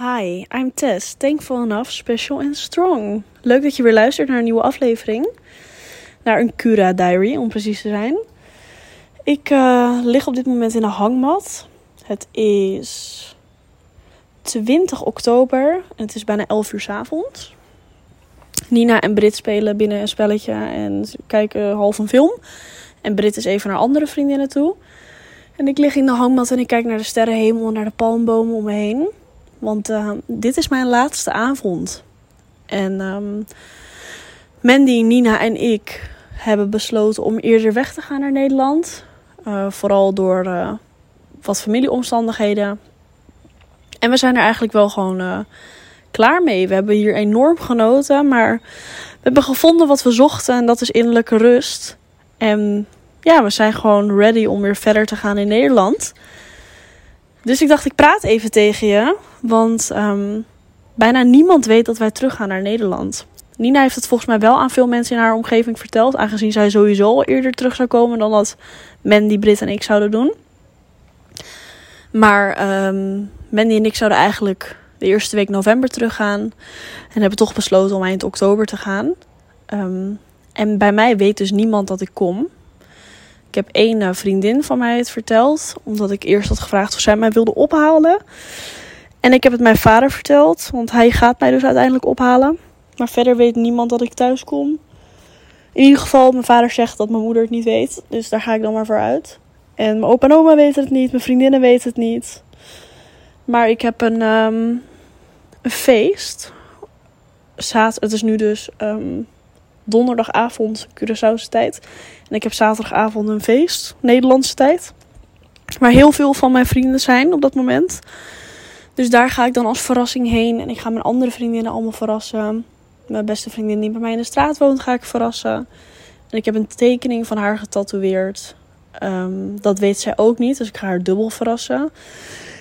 Hi, I'm Tess. Thankful enough, special and strong. Leuk dat je weer luistert naar een nieuwe aflevering. Naar een Cura Diary, om precies te zijn. Ik uh, lig op dit moment in een hangmat. Het is 20 oktober en het is bijna 11 uur s avonds. Nina en Brit spelen binnen een spelletje en kijken half een film. En Brit is even naar andere vriendinnen toe. En ik lig in de hangmat en ik kijk naar de sterrenhemel en naar de palmbomen om me heen. Want uh, dit is mijn laatste avond. En um, Mandy, Nina en ik hebben besloten om eerder weg te gaan naar Nederland. Uh, vooral door uh, wat familieomstandigheden. En we zijn er eigenlijk wel gewoon klaar mee. We hebben hier enorm genoten. Maar we hebben gevonden wat we zochten. En dat is innerlijke rust. En ja, we zijn gewoon ready om weer verder te gaan in Nederland. Dus ik dacht, ik praat even tegen je. Want um, bijna niemand weet dat wij teruggaan naar Nederland. Nina heeft het volgens mij wel aan veel mensen in haar omgeving verteld. Aangezien zij sowieso al eerder terug zou komen dan dat Mandy, Brit en ik zouden doen. Maar um, Mandy en ik zouden eigenlijk de eerste week november teruggaan. En hebben toch besloten om eind oktober te gaan. Um, en bij mij weet dus niemand dat ik kom. Ik heb één uh, vriendin van mij het verteld. Omdat ik eerst had gevraagd of zij mij wilde ophalen. En ik heb het mijn vader verteld. Want hij gaat mij dus uiteindelijk ophalen. Maar verder weet niemand dat ik thuis kom. In ieder geval, mijn vader zegt dat mijn moeder het niet weet. Dus daar ga ik dan maar voor uit. En mijn opa en oma weten het niet. Mijn vriendinnen weten het niet. Maar ik heb een, um, een feest. Het is nu dus um, donderdagavond, Curaçaose tijd. En ik heb zaterdagavond een feest, Nederlandse tijd. Waar heel veel van mijn vrienden zijn op dat moment. Dus daar ga ik dan als verrassing heen. En ik ga mijn andere vriendinnen allemaal verrassen. Mijn beste vriendin die bij mij in de straat woont, ga ik verrassen. En ik heb een tekening van haar getatoeëerd. Um, dat weet zij ook niet, dus ik ga haar dubbel verrassen.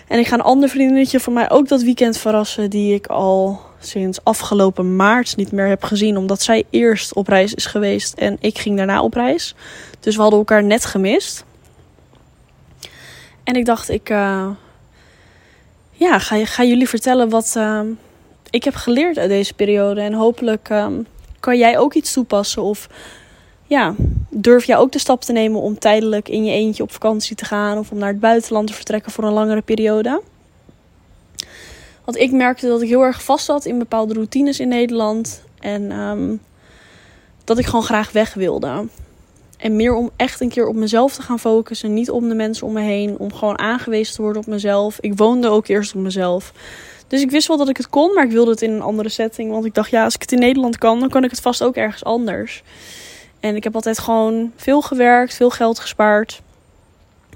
En ik ga een ander vriendinnetje van mij ook dat weekend verrassen. Die ik al sinds afgelopen maart niet meer heb gezien. Omdat zij eerst op reis is geweest en ik ging daarna op reis. Dus we hadden elkaar net gemist. En ik dacht, ik uh, ja, ga, ga jullie vertellen wat uh, ik heb geleerd uit deze periode. En hopelijk um, kan jij ook iets toepassen. Of ja, durf jij ook de stap te nemen om tijdelijk in je eentje op vakantie te gaan. Of om naar het buitenland te vertrekken voor een langere periode. Want ik merkte dat ik heel erg vast zat in bepaalde routines in Nederland. En um, dat ik gewoon graag weg wilde. En meer om echt een keer op mezelf te gaan focussen. Niet om de mensen om me heen. Om gewoon aangewezen te worden op mezelf. Ik woonde ook eerst op mezelf. Dus ik wist wel dat ik het kon. Maar ik wilde het in een andere setting. Want ik dacht, ja, als ik het in Nederland kan, dan kan ik het vast ook ergens anders. En ik heb altijd gewoon veel gewerkt, veel geld gespaard.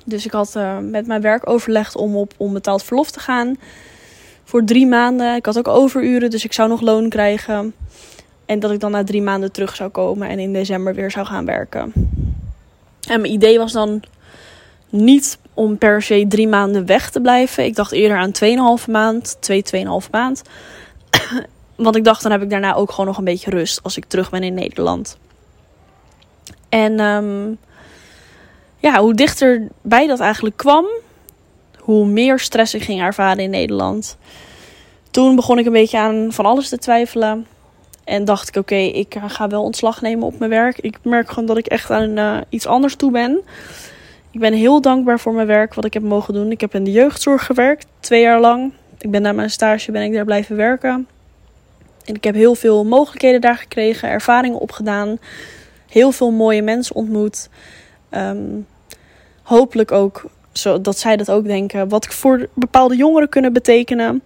Dus ik had uh, met mijn werk overlegd om op onbetaald verlof te gaan. Voor drie maanden. Ik had ook overuren, dus ik zou nog loon krijgen. En dat ik dan na drie maanden terug zou komen en in december weer zou gaan werken. En mijn idee was dan niet om per se drie maanden weg te blijven. Ik dacht eerder aan 2,5 maand, 2, 2,5 maand. Want ik dacht, dan heb ik daarna ook gewoon nog een beetje rust als ik terug ben in Nederland. En um, ja, hoe dichterbij dat eigenlijk kwam, hoe meer stress ik ging ervaren in Nederland. Toen begon ik een beetje aan van alles te twijfelen. En dacht ik, oké, ik ga wel ontslag nemen op mijn werk. Ik merk gewoon dat ik echt aan uh, iets anders toe ben. Ik ben heel dankbaar voor mijn werk, wat ik heb mogen doen. Ik heb in de jeugdzorg gewerkt, twee jaar lang. Ik ben na mijn stage ben ik daar blijven werken. En ik heb heel veel mogelijkheden daar gekregen, ervaringen opgedaan. Heel veel mooie mensen ontmoet. Um, hopelijk ook, zodat zij dat ook denken, wat ik voor bepaalde jongeren kunnen betekenen.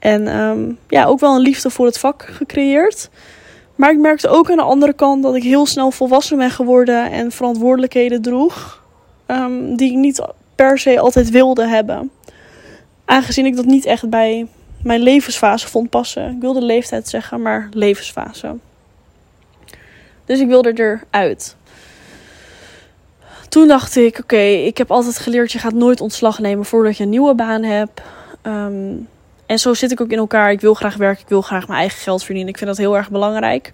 En um, ja, ook wel een liefde voor het vak gecreëerd. Maar ik merkte ook aan de andere kant dat ik heel snel volwassen ben geworden en verantwoordelijkheden droeg. Um, die ik niet per se altijd wilde hebben. Aangezien ik dat niet echt bij mijn levensfase vond passen. Ik wilde leeftijd zeggen, maar levensfase. Dus ik wilde eruit. Toen dacht ik, oké, ik heb altijd geleerd, je gaat nooit ontslag nemen voordat je een nieuwe baan hebt. Um, en zo zit ik ook in elkaar. Ik wil graag werken, ik wil graag mijn eigen geld verdienen. Ik vind dat heel erg belangrijk.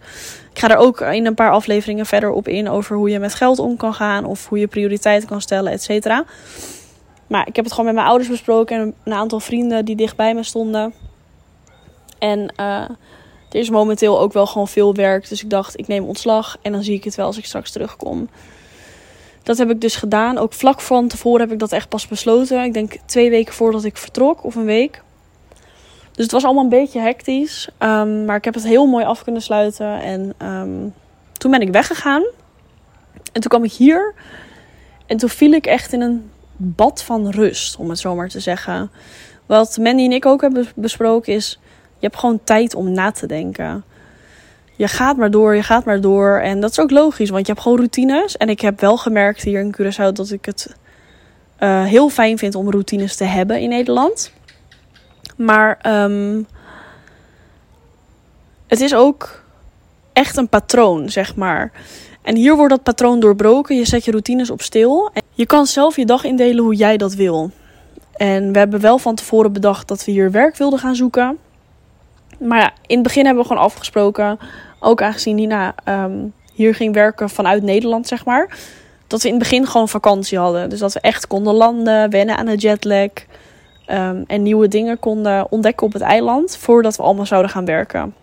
Ik ga er ook in een paar afleveringen verder op in over hoe je met geld om kan gaan. Of hoe je prioriteiten kan stellen, et cetera. Maar ik heb het gewoon met mijn ouders besproken en een aantal vrienden die dichtbij me stonden. En uh, er is momenteel ook wel gewoon veel werk. Dus ik dacht, ik neem ontslag en dan zie ik het wel als ik straks terugkom. Dat heb ik dus gedaan. Ook vlak van tevoren heb ik dat echt pas besloten. Ik denk twee weken voordat ik vertrok, of een week. Dus het was allemaal een beetje hectisch. Um, maar ik heb het heel mooi af kunnen sluiten. En um, toen ben ik weggegaan. En toen kwam ik hier. En toen viel ik echt in een bad van rust, om het zo maar te zeggen. Wat Mandy en ik ook hebben besproken is... Je hebt gewoon tijd om na te denken. Je gaat maar door, je gaat maar door. En dat is ook logisch, want je hebt gewoon routines. En ik heb wel gemerkt hier in Curaçao dat ik het uh, heel fijn vind om routines te hebben in Nederland. Maar um, het is ook echt een patroon, zeg maar. En hier wordt dat patroon doorbroken. Je zet je routines op stil. En je kan zelf je dag indelen hoe jij dat wil. En we hebben wel van tevoren bedacht dat we hier werk wilden gaan zoeken. Maar ja, in het begin hebben we gewoon afgesproken, ook aangezien Nina um, hier ging werken vanuit Nederland, zeg maar. Dat we in het begin gewoon vakantie hadden. Dus dat we echt konden landen, wennen aan de jetlag. Um, en nieuwe dingen konden ontdekken op het eiland voordat we allemaal zouden gaan werken.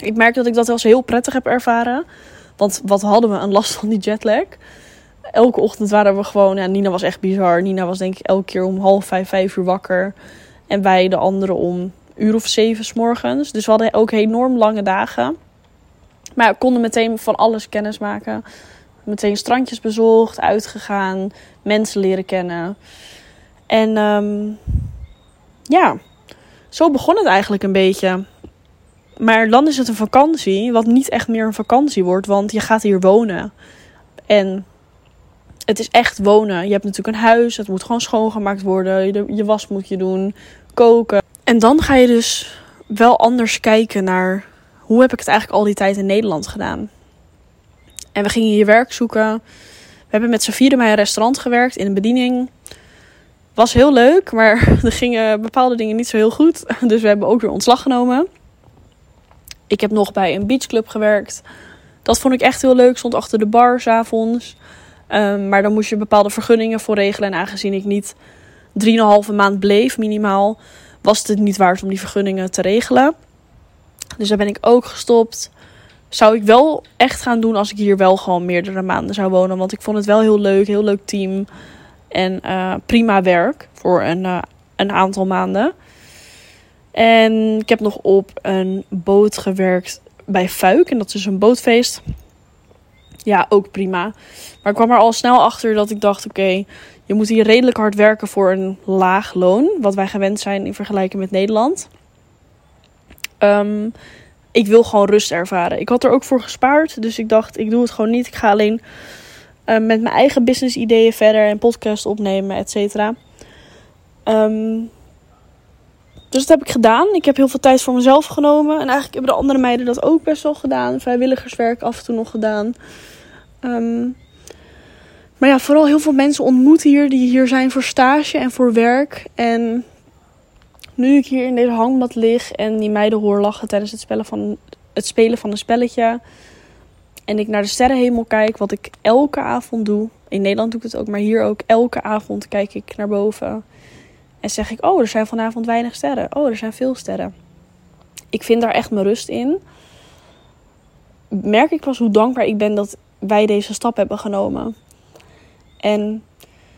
Ik merk dat ik dat wel eens heel prettig heb ervaren. Want wat hadden we een last van die jetlag? Elke ochtend waren we gewoon. Ja, Nina was echt bizar. Nina was denk ik elke keer om half vijf, vijf uur wakker. En wij de anderen om uur of zeven s morgens. Dus we hadden ook enorm lange dagen. Maar we konden meteen van alles kennis maken. Meteen strandjes bezocht, uitgegaan, mensen leren kennen. En um, ja, zo begon het eigenlijk een beetje. Maar dan is het een vakantie, wat niet echt meer een vakantie wordt, want je gaat hier wonen. En het is echt wonen. Je hebt natuurlijk een huis, het moet gewoon schoongemaakt worden. Je, was moet je doen, koken. En dan ga je dus wel anders kijken naar hoe heb ik het eigenlijk al die tijd in Nederland gedaan. En we gingen hier werk zoeken. We hebben met vieren bij een restaurant gewerkt in een bediening. Was heel leuk, maar er gingen bepaalde dingen niet zo heel goed. Dus we hebben ook weer ontslag genomen. Ik heb nog bij een beachclub gewerkt. Dat vond ik echt heel leuk. Stond achter de bar s'avonds. Um, maar dan moest je bepaalde vergunningen voor regelen. En aangezien ik niet 3,5 maand bleef minimaal, was het niet waard om die vergunningen te regelen. Dus daar ben ik ook gestopt. Zou ik wel echt gaan doen als ik hier wel gewoon meerdere maanden zou wonen. Want ik vond het wel heel leuk, heel leuk team. En uh, prima werk voor een, uh, een aantal maanden. En ik heb nog op een boot gewerkt bij Fuik. En dat is een bootfeest. Ja, ook prima. Maar ik kwam er al snel achter dat ik dacht: oké, je moet hier redelijk hard werken voor een laag loon. Wat wij gewend zijn in vergelijking met Nederland. Um, ik wil gewoon rust ervaren. Ik had er ook voor gespaard. Dus ik dacht: ik doe het gewoon niet. Ik ga alleen uh, met mijn eigen business ideeën verder en podcast opnemen, et cetera. Um, dus dat heb ik gedaan. Ik heb heel veel tijd voor mezelf genomen. En eigenlijk hebben de andere meiden dat ook best wel gedaan. Vrijwilligerswerk af en toe nog gedaan. Um, maar ja, vooral heel veel mensen ontmoet hier die hier zijn voor stage en voor werk. En nu ik hier in deze hangmat lig en die meiden hoor lachen tijdens het, spelen van, het spelen van een spelletje. En ik naar de sterrenhemel kijk, wat ik elke avond doe. In Nederland doe ik het ook, maar hier ook. Elke avond kijk ik naar boven. En zeg ik, oh, er zijn vanavond weinig sterren. Oh, er zijn veel sterren. Ik vind daar echt mijn rust in. Merk ik pas hoe dankbaar ik ben dat wij deze stap hebben genomen. En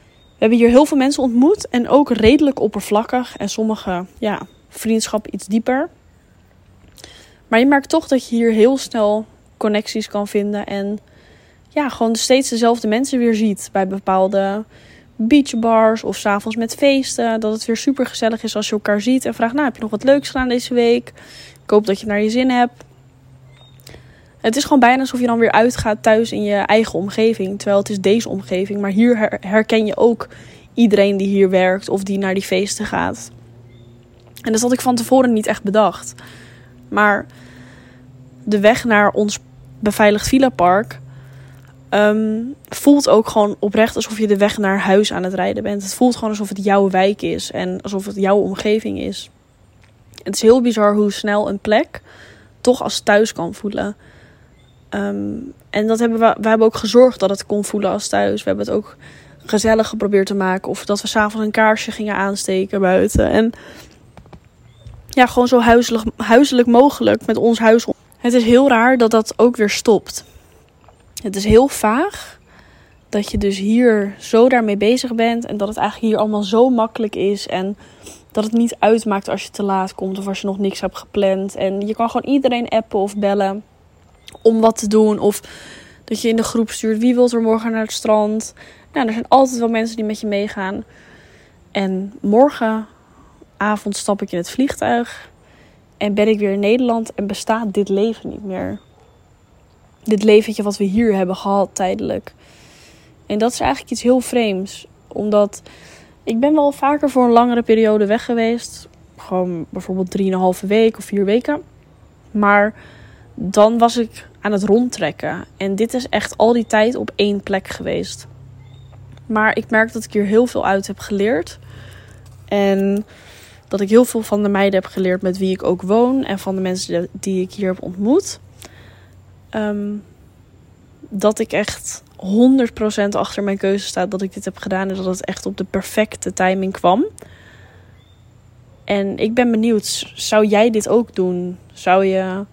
we hebben hier heel veel mensen ontmoet. En ook redelijk oppervlakkig. En sommige, ja, vriendschap iets dieper. Maar je merkt toch dat je hier heel snel connecties kan vinden. En ja, gewoon steeds dezelfde mensen weer ziet bij bepaalde beachbars of s'avonds met feesten. Dat het weer super gezellig is als je elkaar ziet en vraagt: Nou, heb je nog wat leuks gedaan deze week? Ik hoop dat je naar je zin hebt. Het is gewoon bijna alsof je dan weer uitgaat thuis in je eigen omgeving. Terwijl het is deze omgeving. Maar hier herken je ook iedereen die hier werkt of die naar die feesten gaat. En dat had ik van tevoren niet echt bedacht. Maar de weg naar ons beveiligd villapark um, voelt ook gewoon oprecht alsof je de weg naar huis aan het rijden bent. Het voelt gewoon alsof het jouw wijk is en alsof het jouw omgeving is. Het is heel bizar hoe snel een plek toch als thuis kan voelen. Um, en dat hebben we, we hebben ook gezorgd dat het kon voelen als thuis. We hebben het ook gezellig geprobeerd te maken. Of dat we s'avonds een kaarsje gingen aansteken buiten. En ja, gewoon zo huiselijk, huiselijk mogelijk met ons huis. Het is heel raar dat dat ook weer stopt. Het is heel vaag dat je dus hier zo daarmee bezig bent en dat het eigenlijk hier allemaal zo makkelijk is en dat het niet uitmaakt als je te laat komt of als je nog niks hebt gepland. En je kan gewoon iedereen appen of bellen om wat te doen of dat je in de groep stuurt wie wil er morgen naar het strand. Nou, er zijn altijd wel mensen die met je meegaan. En morgenavond stap ik in het vliegtuig en ben ik weer in Nederland en bestaat dit leven niet meer. Dit leventje wat we hier hebben gehad tijdelijk. En dat is eigenlijk iets heel vreemds. Omdat ik ben wel vaker voor een langere periode weg geweest. Gewoon bijvoorbeeld 3,5 week of 4 weken. Maar dan was ik aan het rondtrekken. En dit is echt al die tijd op één plek geweest. Maar ik merk dat ik hier heel veel uit heb geleerd. En dat ik heel veel van de meiden heb geleerd met wie ik ook woon. En van de mensen die ik hier heb ontmoet. Ehm, dat ik echt 100% achter mijn keuze sta dat ik dit heb gedaan. En dat het echt op de perfecte timing kwam. En ik ben benieuwd, zou jij dit ook doen? Zou je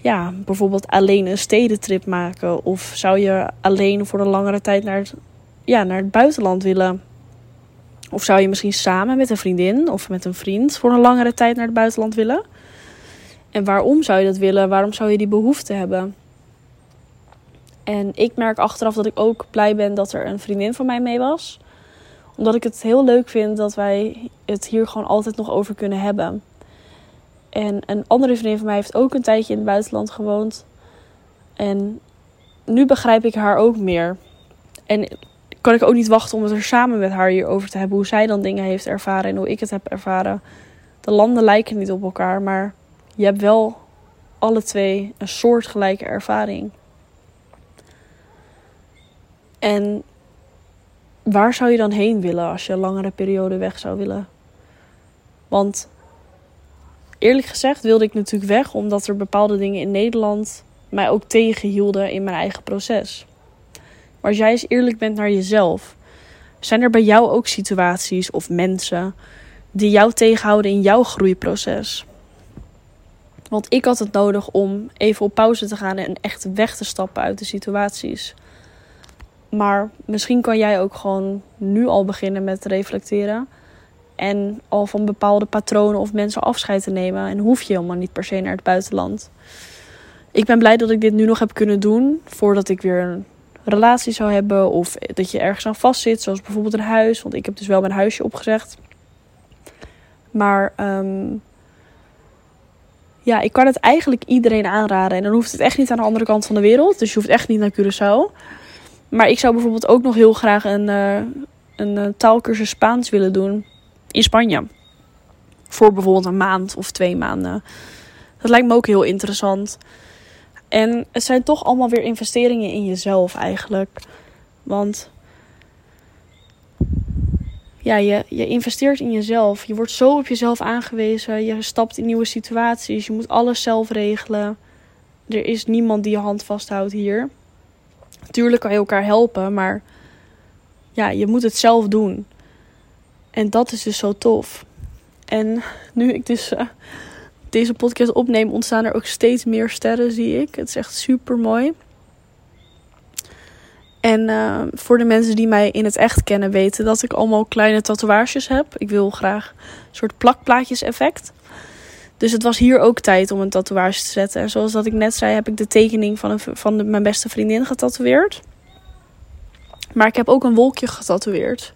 ja, bijvoorbeeld alleen een stedentrip maken? Of zou je alleen voor een langere tijd naar ja, naar het buitenland willen? Of zou je misschien samen met een vriendin of met een vriend voor een langere tijd naar het buitenland willen? En waarom zou je dat willen? Waarom zou je die behoefte hebben? En ik merk achteraf dat ik ook blij ben dat er een vriendin van mij mee was. Omdat ik het heel leuk vind dat wij het hier gewoon altijd nog over kunnen hebben. En een andere vriendin van mij heeft ook een tijdje in het buitenland gewoond. En nu begrijp ik haar ook meer. En kan ik ook niet wachten om het er samen met haar hierover te hebben. Hoe zij dan dingen heeft ervaren en hoe ik het heb ervaren. De landen lijken niet op elkaar, maar je hebt wel alle twee een soortgelijke ervaring. En waar zou je dan heen willen als je een langere periode weg zou willen? Want eerlijk gezegd wilde ik natuurlijk weg omdat er bepaalde dingen in Nederland mij ook tegenhielden in mijn eigen proces. Maar als jij eens eerlijk bent naar jezelf, zijn er bij jou ook situaties of mensen die jou tegenhouden in jouw groeiproces? Want ik had het nodig om even op pauze te gaan en echt weg te stappen uit de situaties. Maar misschien kan jij ook gewoon nu al beginnen met reflecteren. En al van bepaalde patronen of mensen afscheid te nemen. En hoef je helemaal niet per se naar het buitenland. Ik ben blij dat ik dit nu nog heb kunnen doen. Voordat ik weer relatie zou hebben. Of dat je ergens aan vastzit. Zoals bijvoorbeeld een huis. Want ik heb dus wel mijn huisje opgezegd. Maar um, ja, ik kan het eigenlijk iedereen aanraden. En dan hoeft het echt niet aan de andere kant van de wereld. Dus je hoeft echt niet naar Curaçao. Maar ik zou bijvoorbeeld ook nog heel graag een, uh, een uh, taalkursus Spaans willen doen in Spanje. Voor bijvoorbeeld een maand of twee maanden. Dat lijkt me ook heel interessant. En het zijn toch allemaal weer investeringen in jezelf eigenlijk. Want ja, je, je investeert in jezelf. Je wordt zo op jezelf aangewezen. Je stapt in nieuwe situaties. Je moet alles zelf regelen. Er is niemand die je hand vasthoudt hier. Tuurlijk kan je elkaar helpen, maar ja, je moet het zelf doen. En dat is dus zo tof. En nu ik dus uh, deze podcast opneem, ontstaan er ook steeds meer sterren, zie ik. Het is echt super mooi. En uh, voor de mensen die mij in het echt kennen, weten dat ik allemaal kleine tatoeages heb. Ik wil graag een soort plakplaatjes effect. Dus het was hier ook tijd om een tatoeage te zetten. En zoals dat ik net zei, heb ik de tekening van, een, van mijn beste vriendin getatoeëerd. Maar ik heb ook een wolkje getatoeëerd.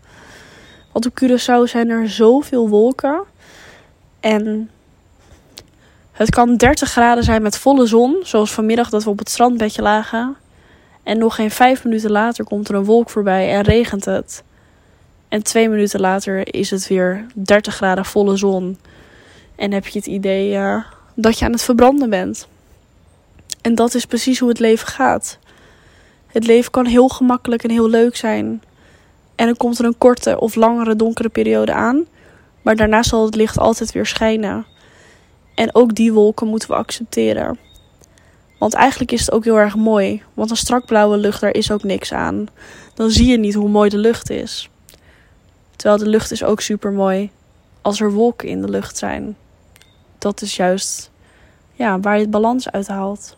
Want op Curaçao zijn er zoveel wolken. En het kan 30 graden zijn met volle zon. Zoals vanmiddag dat we op het strandbedje lagen. En nog geen vijf minuten later komt er een wolk voorbij en regent het. En twee minuten later is het weer 30 graden volle zon. En heb je het idee uh, dat je aan het verbranden bent. En dat is precies hoe het leven gaat. Het leven kan heel gemakkelijk en heel leuk zijn. En dan komt er een korte of langere donkere periode aan. Maar daarna zal het licht altijd weer schijnen. En ook die wolken moeten we accepteren. Want eigenlijk is het ook heel erg mooi. Want een strak blauwe lucht, daar is ook niks aan. Dan zie je niet hoe mooi de lucht is. Terwijl de lucht is ook super mooi als er wolken in de lucht zijn. dat is juist ja, waar je het balans uit haalt.